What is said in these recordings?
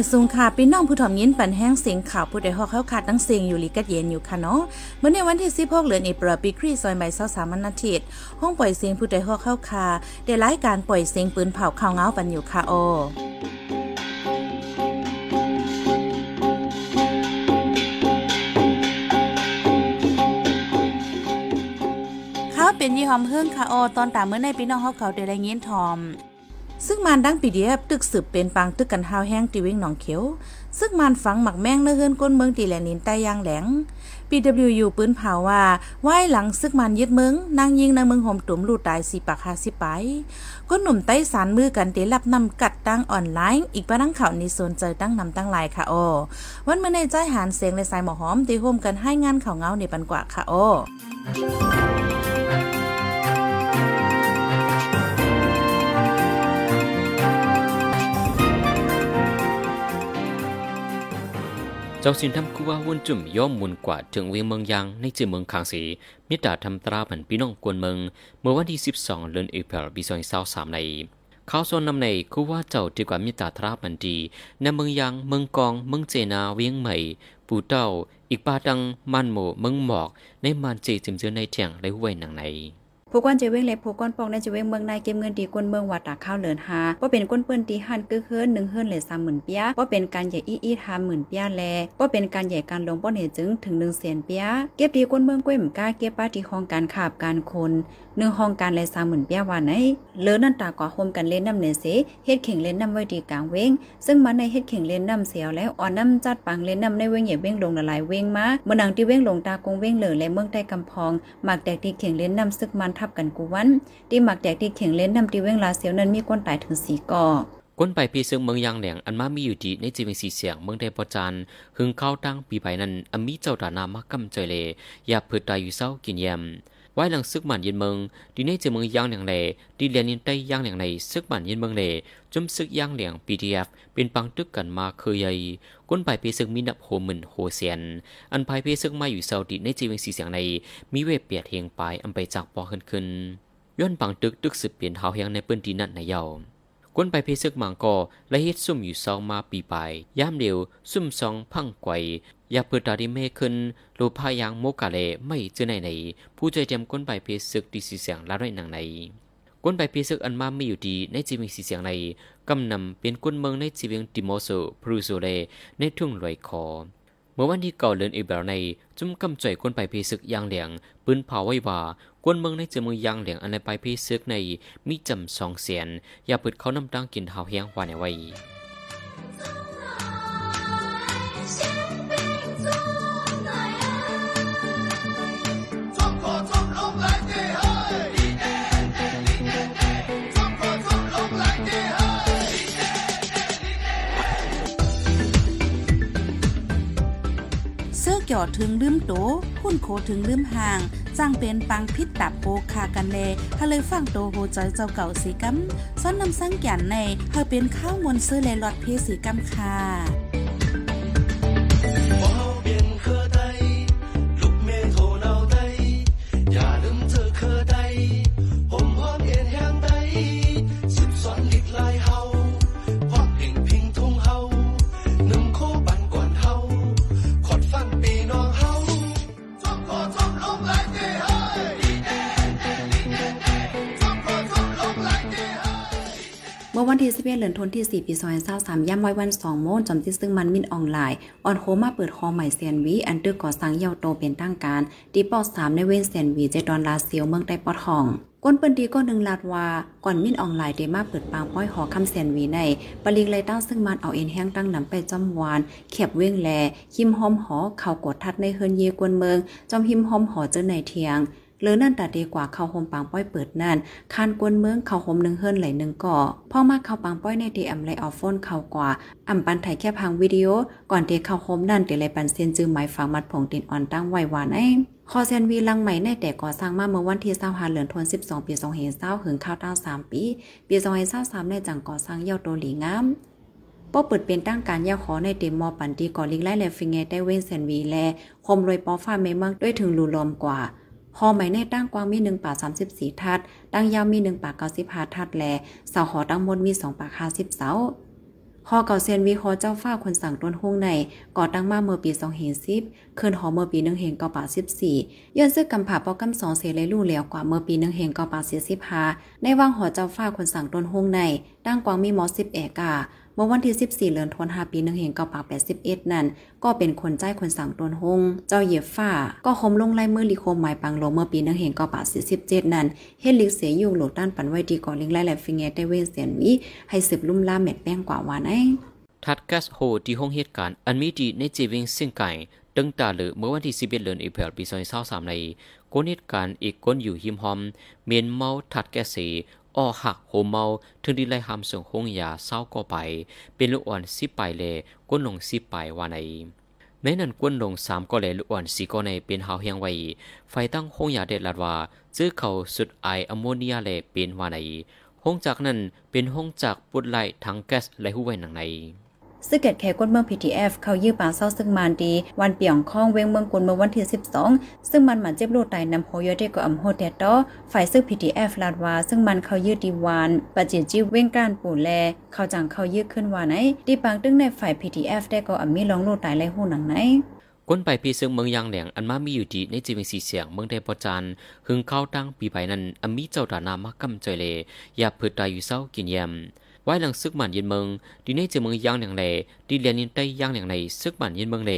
อยสูงค่ะพี่น้องผู้ถ่อมยินปันแห้งเสียงข่าวผู้ใดฮอกเข้าขาดตั้งเสียงอยู่ลีกัดเย็นอยู่ค่ะเนาะเมื่อในวันที่16เดือนเอพรปีคริสซอยใหม่23วันาทิตย์ห้องปล่อยเสียงผู้ใดฮอกเข้าคาได้รายการปล่อยเสียงปืนเผาข่าวเงาปันอยู่ค่ะโอเขาเป็นยี่หอมเฮิ่งค่ะโอตอนตามเมื่อในพี่น้องเฮาเขาได้ได้ยินทอม ซึ่งมันดังปีเดียบตึกสืบเป็นปางตึกกันหาวแห้งตีวิ่งหนองเขียว ซึ่งมันฝังหมักแมงเนื้อเฮือนก้นเมืองตีแหลนินใต้ยางแหลง PWU ปืนเผาว่าไหว้หลังซึกมันยึดเมืองนางยิงนางเมืองห่มตุ่มลูดตายสีปากหาสิไปก้นหนุ่มใต้สารมือกันเตรับนำกัดตั้งออนไลน์ อีกปะนังข่าวในโซนเจอตั้งนำตั้งลายค่ะโอวันเมื่อในใจหานเสียงในสายหมอหอมตีโฮมกันให้งานข่าวเงาในปันกว่าค่ะโอ เจ้าสินทำกูว่าวนจุ่มย่อมมุนกว่าถึงเวียงเมืองยางในจื่อเมืองคางสีมิตรทำตราผันพี่น้องกวนเมือง เมื่อวันที่ 12 เดือนเอพริลปี2023ในเขาส่วนนำในคูว่าเจ้าดีกว่ามิตรทรามันดีในเมืองยางเมืองกองเมืองเจนาเวียงใหม่ปูเต้าอีกปาดังมันหมูเมืองหมอกในมันเจจิมเจอในเทียงและห้วยหนังใน ผู้กวนเจเวงเล็ผู้กวนปองในเจเวงเมืองนายเก็บเงินดีกวนเมืองวัดตาข้าวเหลินหาว่าเป็นก้นเปื้นตีหันกึกเฮิรนหนึ่งเฮิรนเหลือสามหมื่นเปียว่าเป็นการใหญ่อี้อี้ทามหมื่นเปียแลว่าเป็นการใหญ่การลงป้อนเหตุจึงถึงหนึ่งแสนเปียเก็บดีกวนเมืองก้วยมก้าเก็บป้าที่ห้องการขาบการคน หนึ่งห้องการเลยสามหมื่นเปียว่าไหนเลือนั่นตากว่าโฮมกันเล่นน้ำเนเสเฮ็ดเข่งเล่นน้ำไว้ดีกลางเว้งซึ่งมันในเฮ็ดเข่งเล่นน้ำเสียวแล้วอ่อนน้ำจัดปังเล่นน้ำในเว้งใหญ่เว้งลงละลายเว้งมาเมื่อนังที่เว้งลงตากงเว้งเหลือและเมืองใต้กำพองหมากแตกที่เข่งเล่นน้ำซึกมันทับกันกูวันที่หมักแดกที่เข่งเล่นน้ำตีเว้งลาเสียวนั้นมีคนตายถึงสีก่อก้นไปพีซึ่งเมืองยางแหลงอันมามีอยู่ดีในจีเวงสีเสียงเมืองไดปจานหึงเข้าตั้งปีไปนั้นอมีเจ้าดานามักกำเจเล อย่าเพิดตายอยู่เศร้ากินยม ไว้หลังซึกหมันเย็นเมืองดีในจีเมืองย่างแหลงเลดีเลียนินใต้ยางแหลงในซึกหมันเย็นเมืองเลจมซึกย่างแหลง PDF เป็นปังตึกกันมาเคยใหญ่ก้นไปพีซึ่งมีนับโหมื่นโหเซียน อันภายพีซึ่งมาอยู่เศร้าดีในจีเวงสีเสียงใน มีเวเปียดเฮงไปอันไปจากปอขึ้นขึ้นย้อนปังตึกตึกสืบเปลี่ยนเฮาเฮียงในปืนที่นั่นในเยาก้นไปเพซึกมังกอและเฮ็ดซุ่มอยู่ซองมาปีไปย่ามเดียวซุ่มซองพังไกว ยากเปิดตาดิเมขึ้นโลพายางโมกาเลไม่เจอในไหนผู้ใจเตรียมก้นไปเพซึกดีสีเสียงละไรหนังในก้นไปเพซึกอันมาไม่อยู่ดีในจีวิงสีเสียงในกำนำเป็นก้นเมืองในจีวิงติโมโซพรูโซเลในทุ่งลอยคอเมื่อวันที่เก่าเลือนอีเบลในจุ่มกำจ่อยก้นไปเพซึกยางเหลียงปืนเผาไว้ว่ากวนเมืองในเจอมือยางเหลียงอันในไปพีซึกในมีจำสองเสียนอย่าเปิดเขานำตั้งกินเฮาเฮียงวานในไว้ อถึงลืมโตหุ่นโคถึงลืมห่าง จ้างเป็นปังพิษตับโปคากันเลถ้าเลยฟังโตโหจอยเจ้าเก่าสีกัมซ้อนนำสร้างแก่นในเธอเป็นข้าวมนซื้อเลลอดเพสีกัมค่ะ เมื่อวันที่11เดือนธันวาคมที่4ปี2023ย่ำไว้วัน2โมงจอมที่ซึ่งมันมินออนไลน์ออนโคมาเปิดคอใหม่เซียนวีอันตึกก่อสร้างเยาวโตเป็นตั้งการตีปอ3ในเว้นเซียนวีเจดอนลาเซียวเมืองใต้ปอทองก้นเปิ้นดีก็หนึ่งลาดว่าก่อนมินออนไลน์เดมาเปิดปางป้อยหอคำเซียนวีในปลิงเลยตั้งซึ่งมันเอาเอ็นแห้งตั้งนำไปจำวานแคบเว้งแลหิมหอมหอเข่ากดทัดในเฮินเยกวนเมืองจอมหิมหอมหอเจอในเทียง หรือนั่นแต่ดีกว่าเข้าโฮมปางป้อยเปิดนั่นคานกวนเมืองเข้าโฮมหนึ่งเฮิรนไหลหนึ่งก่อพ่อมาเข้าปางป้อยในดีแอมไลออฟโฟนเข้ากว่าอ่ำปันถ่ายแค่พังวิดีโอ ก่อนเดเข้าโฮมนั่นเดเลยปันเซียนจื้อหมายฝังมัดผงตินอ่อนตั้งไว้หวานไอ้คอเซนวีลังใหม่ในแต่ก่อสร้างมาเมื่อวันที่25เดือนธันวาคม12ปี2020หึงข้าวตั้ง3ปีปี2023ในจังก่อสร้างเยาโตหลีงามป้อเปิดเป็นตั้งการย่าขอในเต็มมอปันตีก่อลิงไล่แลฟิงเงได้เว้นเซนวีแลคมรวยปอฟ้าเมมังด้วยถึงรูลอมกว่า หอไหมในตั้งกว้างมี1ปาก34ทัด ตั้งยาวมี1ปาก95ทัดแลเสาหอตั้งบนมี2ปาก50เสาหอเก่าเซียนวีฮอเจ้าฟ้าคนสั่งต้นห้องในก่อตั้งมาเมื่อปี2010คืนหอเมื่อปี1เฮง9ปา14ย้อนซึกกำผาปอกำ2เสเลยลู่แล้วกว่าเมื่อปี1เฮง9ปา45ในว่างหอเจ้าฟ้าคนสั่งต้นห้องในตั้งกวางมีมอ10เอกา เมื่อวันที่ 14เดือนธันวาคมปี1เฮง9ปา81นั่น ก็เป็นคนใจคนสั่งตนหง เจ้าเหยียบฟ้า ก็คมลงไล่มือลิโคมหมายปังโลเมื่อปี1เฮง9ปา47นั่นเฮ็ดลิกเสียอยู่โหลดด้านปันไว้ดีก่อนลิงไล่แหลฟิงเงได้เว้นเสียนมีให้สืบลุ่มล่าเม็ดแป้งกว่าว่าไอทัดแกสโฮที่ห้องเหตุการณ์อันมีดีในจีวิงซิงไก่ตึงตาหรือเมื่อวันที่ 11เดือนเอพริลปี2023ในกนเหตุการณ์อีกคนอยู่หิมหอม เมียนเมาทัดแก๊สี ออหักโหเมาถึงดีไลหามส่งห้องยาเศร้าก็ไป เป็นลูกอ่อนสิไปเลก้นลงสิไปว่าในในนั้นก้นลงสามก็เลยลูกอ่อนสีก็ในเป็นหาวเฮียงไว้ไฟตั้งห้องยาเด็ดลาดว่าซื้อเขาสุดไออโมเนียเลเป็นว่าในห้องจากนั้นเป็นห้องจากปุดไลทั้งแก๊สและหูไว้หนังใน ซึ่งเกิดแค่ก้นเมือง PTF เขายื้อป่าเศร้าซึ่งมานดี วันเปียงข้องเวงเมืองกวนเมื่อวันที่ 12 ซึ่งมันหมันเจ็บโลดไตนำโฮยเดก็อำโฮเตตอฝ่ายซึ่ง PTF ลาดว่า ซึ่งมันเขายื้อดีวานปะจิจิเวงการปู่แล เขาจังเขายื้อขึ้นว่าไหนดีปังตึงในฝ่าย PTF ได้ก็อำมีลองโลดไตและหูหนังไหนก้นไปพีซึ่งเมืองยางแหลงอันมามีอยู่ดีในจีวิงสีเสียงเมืองไดปอจานหึงเข้าตั้งปีไปนั้นอมีเจ้าดานามักกำเจเล อย่าเพืดตายอยู่เศร้ากินยม ไว้หลังซึกหมันเย็นเมืองดีในเจเมืองย่างเหลียงเลดีเลียนินใต้ยางเหลียงในซึกหมันเย็นเมืองเล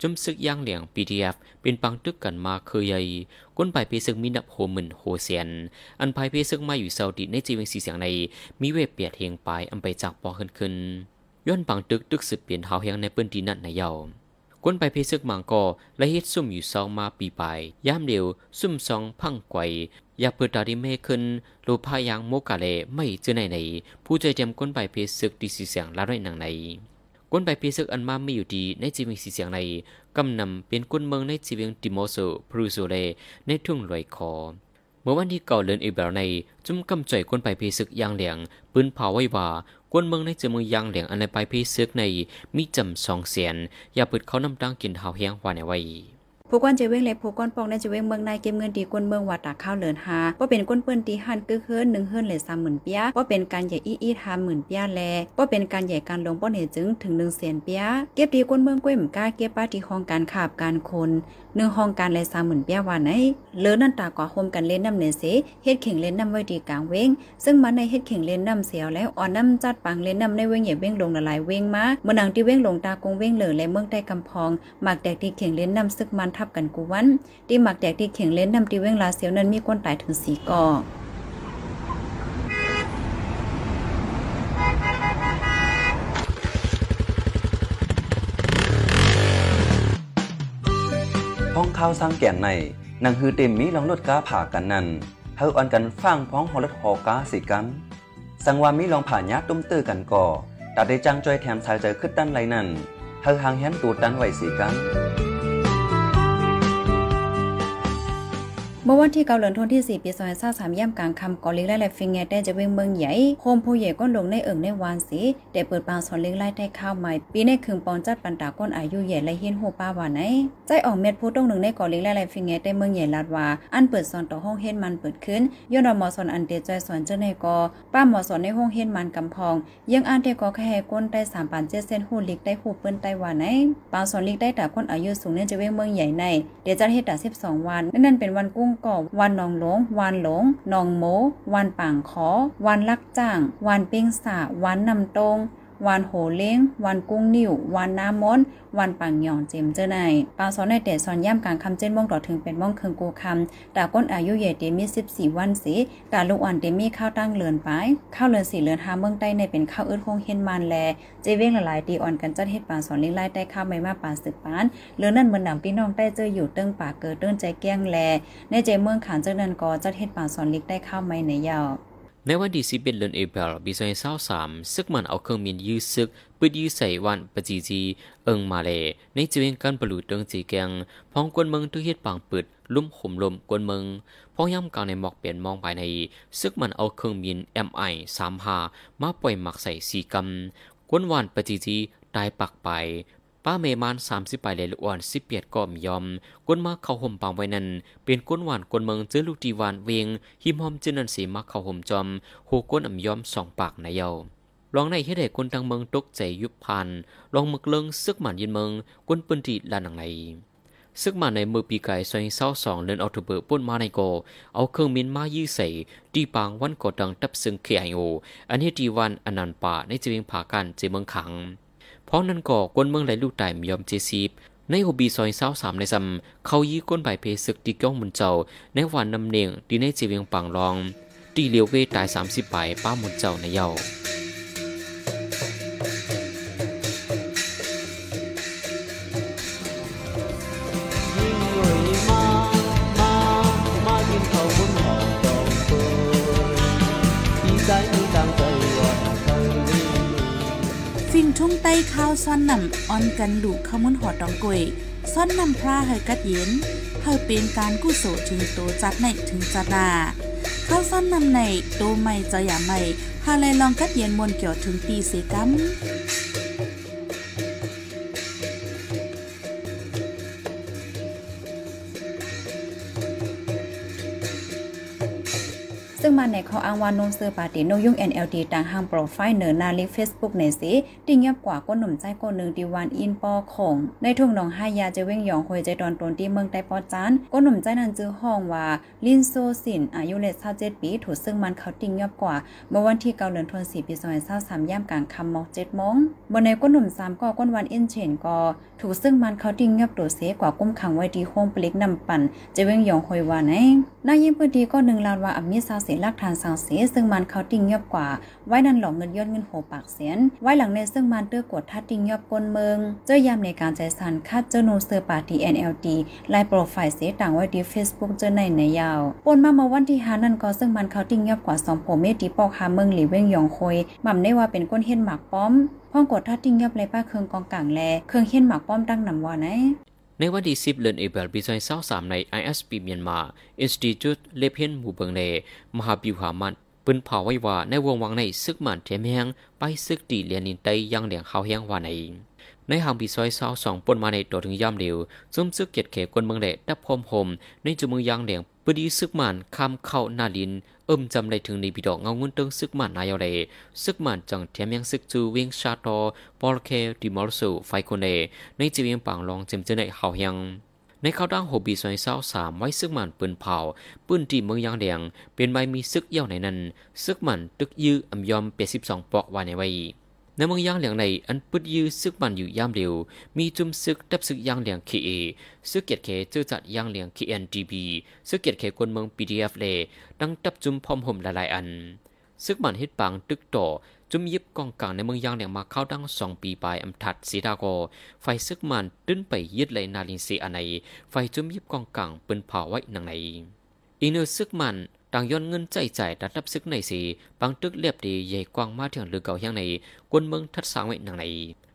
จมซึกย่างเหลียง PDF เป็นปังตึกกันมาเคยใหญ่ก้นไปพีซึกมีนับโหมื่นโหเซียน อันภายเพีซึกมาอยู่เศร้าดีในจีเวงสีเสียงในมีเวเปียดเฮงไปอันไปจากปอขึ้นขึ้นย้อนปังตึกตึกสืบเปลี่ยนเฮาเฮียงในปืนดีนั่นในเยาก้นไปเพซึกมังก็และเฮ็ดซุ่มอยู่ซองมาปีไปย่ามเดียวซุ่มซองพังไกว อยากเปิดตาดิเมขึ้นรูพายางโมกาเลไม่เจอไหนไหนผู้ใจเตรียมก้นไปเพซึกดีสีเสียงละร้อยหนังในก้นไปเพซึกอันมาไม่อยู่ดีในจีวิงสีเสียงในกำนำเป็นก้นเมืองในจีวิงติโมโซพรูโซเลในทุ่งลอยคอเมื่อวันที่เก่าเลินอีเบลในจุ่มกำจ่อยก้นไปเพซึกยางเหลียงปืนเผาไว้ว่ากวนเมืองในเจมือยางเหลียงอันในไปพีซึกในมีจำสองเสียนอย่าเปิดเขานำดังกินหาวเฮียงวานไว้ ผู้ก้อนเจเวงเล็กผู้ก้อนปองในเจเวงเมืองในเก็บเงินดีก้นเมืองวัดตาข้าวเหลือนหาว่าเป็นก้นเปิ้นตีหันกึกเฮิรนหนึ่งเฮิรนเลยสามหมื่นเปียว่าเป็นการใหญ่อีอีทามหมื่นเปียแลว่าเป็นการใหญ่การลงป้อนเหตุจึงถึงหนึ่งแสนเปียเก็บดีก้นเมืองก้วยมก้าเก็บป้าที่ห้องการขาบการคนหนึ่งห้องการเลยสามหมื่นเปียว่าไหนเลือนั่นตากว่าโฮมกันเล่นน้ำเนเสเฮ็ดเข่งเล่นน้ำไว้ดีกลางเว้งซึ่งมันในเฮ็ดเข่งเล่นน้ำเสียวแล้วอ่อนน้ำจัดปังเล่นน้ำในเว้งใหญ่เว้งลงละลายเว้งมาเมื่อนังที่เว้งลงตากงเว้งเหลือและเมืองใต้กำพองหมากแตกที่เข่งเล่นน้ำซึกมันทับกันกูวันที่หมักแดกที่เข่งเล่นนำตีเว้งลาเซียวนั้นมีคนตายถึงสีก่อห้องข้าวสร้างแก่นในนังฮือเต็มมีลองรถก้าผ่ากันนั่นเฮาอันกันฟังพ้องหอรถหอก้าสิกัน สังวามีลองผ่านยักตุ้มตื้อกันก่อตัดได้จังจอยแถมสายใจขึ้นด้านไรนั่นเฮาหางแฮนตูดดันไหวสีกัน มื่อวันที่เกาเหลือนทนที่ 4 ปีซอยซาสามย่ำกลางคำกอลิงไล่และฟิงเงได้จะเวงเมืองใหญ่โคมผู้ใหญ่ก้นลงในเอิงในวานสีแต่เปิดปางสอนลิงไล่ได้ข้าวใหม่ปีในคืนปอนจัดปันตาก้นอายุใหญ่และเฮียนหูป้าวานไหนใจออกเม็ดผู้ต้องหนึ่งในกอลิงไล่และฟิงเงได้เมืองใหญ่ลาดว่าอันเปิดสอนต่อห้องเฮ็ดมันเปิดขึ้นย้อนรอมอสอนอันเตใจสอนเจ้าในกอป้าหมอสอนในห้องเฮ็ดมันกำพอง ยังอ่านเตกอแค่ก้นได้สามปันเจ็ดเส้นหูลิกได้หูเปิ้นไต้วันไหนปางสอนลิกได้แต่คนอายุสูงเนี่ยจะเวงเมืองใหญ่ในเดี๋ยวจะเฮ็ดแต่สิบสองวันนั่นเป็นวันกุ้งก่อวันนองหลง วันหลงนองโม วันป่างขอ วันลักจ้าง วันเป้งสาวันนำตรง วานโหเล้งวานกุ้งนิ่ววานน้ำม้นวันปังหย่องเจมเจอในปาสอนในแต่สอนย่ำกลางคำเจนม่องต่อถึงเป็นม่องเคืองกูคำตาก้นอายุใหญ่เตมี14วันสีตาลูกอ่อนเตมีข้าวตั้งเลือนไปข้าวเลือนสีเลือนหาเมืองใต้ในเป็นข้าวอึดคงเฮนมันแลเจเว้งหลายๆตีอ่อนกันจัดเฮ็ดปาสอนลิงไล่ใต้ข้าวไม่มาปาสึกปานเลือนนั่นเหมือนหนังพี่น้องใต้เจออยู่เติ้งป่าเกิดเติ้งใจแก้งแลในใจเมืองขานเจ้านันกอจัดเฮ็ดปาสอนลิกได้ข้าวไม่ในยาว ในวันที่สิบเอ็ดเดือนเอพริลปีสองพันสามซึกมันเอาเครื่องบินยื้อซึกปืดยื้อใส่วันปจีจี เอิงมาเลในจีเวงการปลุดเติงจีแกงพ้องกวนเมืองทุกเฮ็ดปางปืดลุ่มข่มลมกวนเมืองพ้องย่ำกลางในหมอกเปลี่ยนมองภายในซึกมันเอาเครื่องบิน MI สามหามาปล่อยหมักใส่สีกำกวนวานปจีจีตายปักไป ป้าเมมานสามสิบปลายเลลอ้วนสิบเปียดก็มยอมก้นมาเข้าห่มปางไว้นั้นเป็นก้นหวานก้นเมืองเจอลูกดีวานเวงหิมหอมจืนันสีมาเข้าห่มจอมโหก้นอ่ำยอมสองปากนายเยาลองในเฮ็ดให้คนตังเมืองตกใจยุบพันลองมึกเลิงซึกหมันยินเมืองกวนปืนตีลานหนังในซึกมาในมือปีไก่ซอยเศร้าสองเดือนออกตุเบอร์ป่นมาในโก เอาเครื่องมินมายื้อใส่ตีปางวันกอดังตับซึ่งเคไอโออันนี้ตีวันอนันป่าในจีเวงผากันเจเมืองขัง เพราะนั่นก่อกวนเมืองไหลลูกตายมยอมเจซีบในโฮบีซอยเศร้าสามในซัมเขายี้ก้นใบเพศึกตีก้องมุนเจ้า ในวันนำเนียงดีในจีเวียงปังรองตีเลียวเวตายสามสิบใบป้ามุนเจ้าในเยา ฟิงทุ่งใต้ข้าวซ่อนนำออนกันหลูกขมุนหอดองกวยซ่อนนำพระเฮกัดเย็นเฮาเป็นการกู้โสถึงโตจัดในถึงจัดนาข้าวซ่อนนำในโตใหม่จะอย่าใหม่ฮาเลยลองกัดเย็นมวนเกี่ยวถึงปีเสกัม มาในเขาอ้างว่าโนเซอปาตี้โนยุ่ง NLD ต่างห้างโปรไฟล์เนอร์นาลิเฟซบุ๊กในสิติงเงียบกว่าก้นหนุ่มใจก้นหนึ่งดีวันอินปอของ ในทุ่งหนองห้ายาจะเว้งหยองคอยใจดอนตนที่เมืองไต้ปอจานก้นหนุ่มใจนั้นจื้อห้องว่าลินโซสินอายุเลสเจ็ดปีถูกซึ่งมันเขาติงเงียบกว่าเมื่อวันที่เกาเดือนธันวาคมปีสองพันสามย่ามกลางคำมอกเจ็ดมงบนในก้นหนุ่มสามก็ก้นวันอินเชนก็ถูกซึ่งมันเขาติงเงียบตัวเสกว่ากุ้มขังไว้ที่โฮมปลิกนำปั่นจะเว้งหยองคอยว่าไหนนายยิ่งพื้นที่ก็หนึ่งลานว่าอมิซาเสียลักฐานสังเสียซึ่งมันเขาติงเงียบกว่า ไว้นันหลอกเงินยอดเงินโหปากเสียน ไว้หลังในซึ่งมันเตื้อกดทัดติงเงียบกนเมือง เจ้ายามในการใจสันคัดเจ้าโนเซอร์ปาร์ตี้ NLD ไลน์โปรไฟล์เสียต่างไว้ที่ Facebook เจ้าในในยาวปนมาเมื่อวันที่หานั่นก็ซึ่งมันเขาติงเงียบกว่าสองผมเมตีปอกหาเมืองหลีเว้งยองคอยหม่ำได้ว่าเป็นก้นเฮ็ดหมากป้อมพ้องกดทัดติงเงียบเลยป้าเครื่องกองกลางแลเครื่องเฮ็ดหมากป้อมตั้งนำว่าไหน ในวันที่10เดือนเอเบลปี2023ใน ISP เมียนมา Institute เลเพียนหมู่เบิงเลมหาบิวหามันปืนเผาไว้ว่าในวงวังในซึกมันเทียมแหงไปซึกตีเลียนินไตยังเหลียงเขาแหงว่าในในหางปีซอยเศร้าสองปนมาในตัวถึงย่ำเดียวซุ่มซึกเกียดเขกวนเมืองเละดับพรมโฮมในจุมือยางเหลียง ปดีซึกมันคำเข้านาลินเอิ่มจำได้ถึงในปีดอกเงาเงินเติงซึกมันนายเลซึกมันจังเทียมยังซึกจูเวียงชาโตปอลเคดิมอลสูไฟโคเนในจีเวียงปังลองเจมเจในเขาแหงในเขาดังโฮบีซอยเศร้าสามไว้ซึกมันปืนเผาปืนที่เมืองยางแดงเป็นใบมีซึกเย่าในนั้นซึกมันตึกยื้ออำยอมเปียสิบสองปอกไว้ในไว้ ในเมืองยางเหลียงในอันปึดยื้อซึกมันอยู่ยามเร็ว มีจุมซึกดับซึกยางเหลียงเคเอซึกเกียรติเคเจอจัดยางเหลียงเคเอ็นดีบีซึกเกียรติเคคนเมืองปีดีเอฟเลดังดับจุมพอมห่มหลายๆอัน ซึกมันฮิตปังตึกต่อจุมยิบกองกลางในเมืองยางเหลียงมาเข้าดังสองปีปลายอำทัดสีดาโกไฟซึกมันตื้นไปยึดเลยนาลินซีอันไหนไฟจุมยิบกองกลางปืนเผาไว้หนังไหนอีเนอซึกมัน ต่างย้อนเงินใจใจดัดรับซึกในสีบางตึกเรียบดีใหญ่กว้างมากถึงหรือเก่าอย่างในกวนเมืองทัดสางไว้หนังใน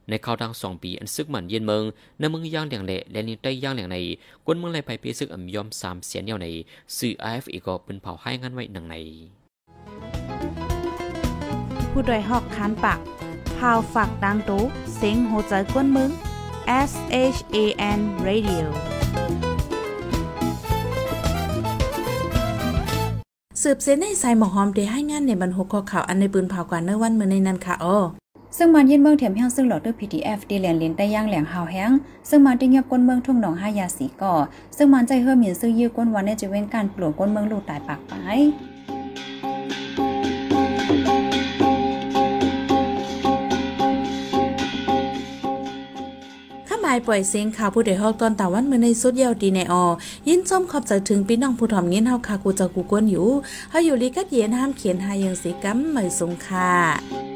ในข่าวดังสองปีอันซึกหมันเย็นเมืองในเมืองย่างเหลียงเละและนินใต้ย่างเหลียงในกวนเมืองไรไปเปีซึกอ่ำยอมสามเสียนเดียวในสื่อ IFA ก็เป็นเผาให้งานไว้หนังในผู้ดยหอกคานปากพาวฝากดังตู้เซ็งโหใจกวนมึง S H A N Radio สืบเส้นในสายหมอหอมได้ให้งานในบรรหกข้อข่าวอันในปืนเผากว่าเนวันเมื่อในนั้นค่ะอ้อซึ่งมันยินเมืองเถียมแห้งซึ่งหลอดด้วย PDF ดีเลียนลินใต้ย่างแหลงหาวแห้งซึ่งมันได้เงียบก้นเมืองทุ่งหนองห้ายาสีก่อซึ่งมันใจเฮือหมินซึ่งยื้อก้นวันในจะเว้นการปลวกก้นเมืองลูกตายปากไป ปล่อยเสียงข่าวผู้ใดฮอกตอนตาวันเมื่อในสุดยาวดีในออยินส้มขอบใจถึงพี่น้องผู้ถ่อมเงินเฮาคากูจะกูกวนอยู่เฮาอยู่ลีกัดเย็นห้ามเขียนหายังสีกัมเหมยสงค่ะ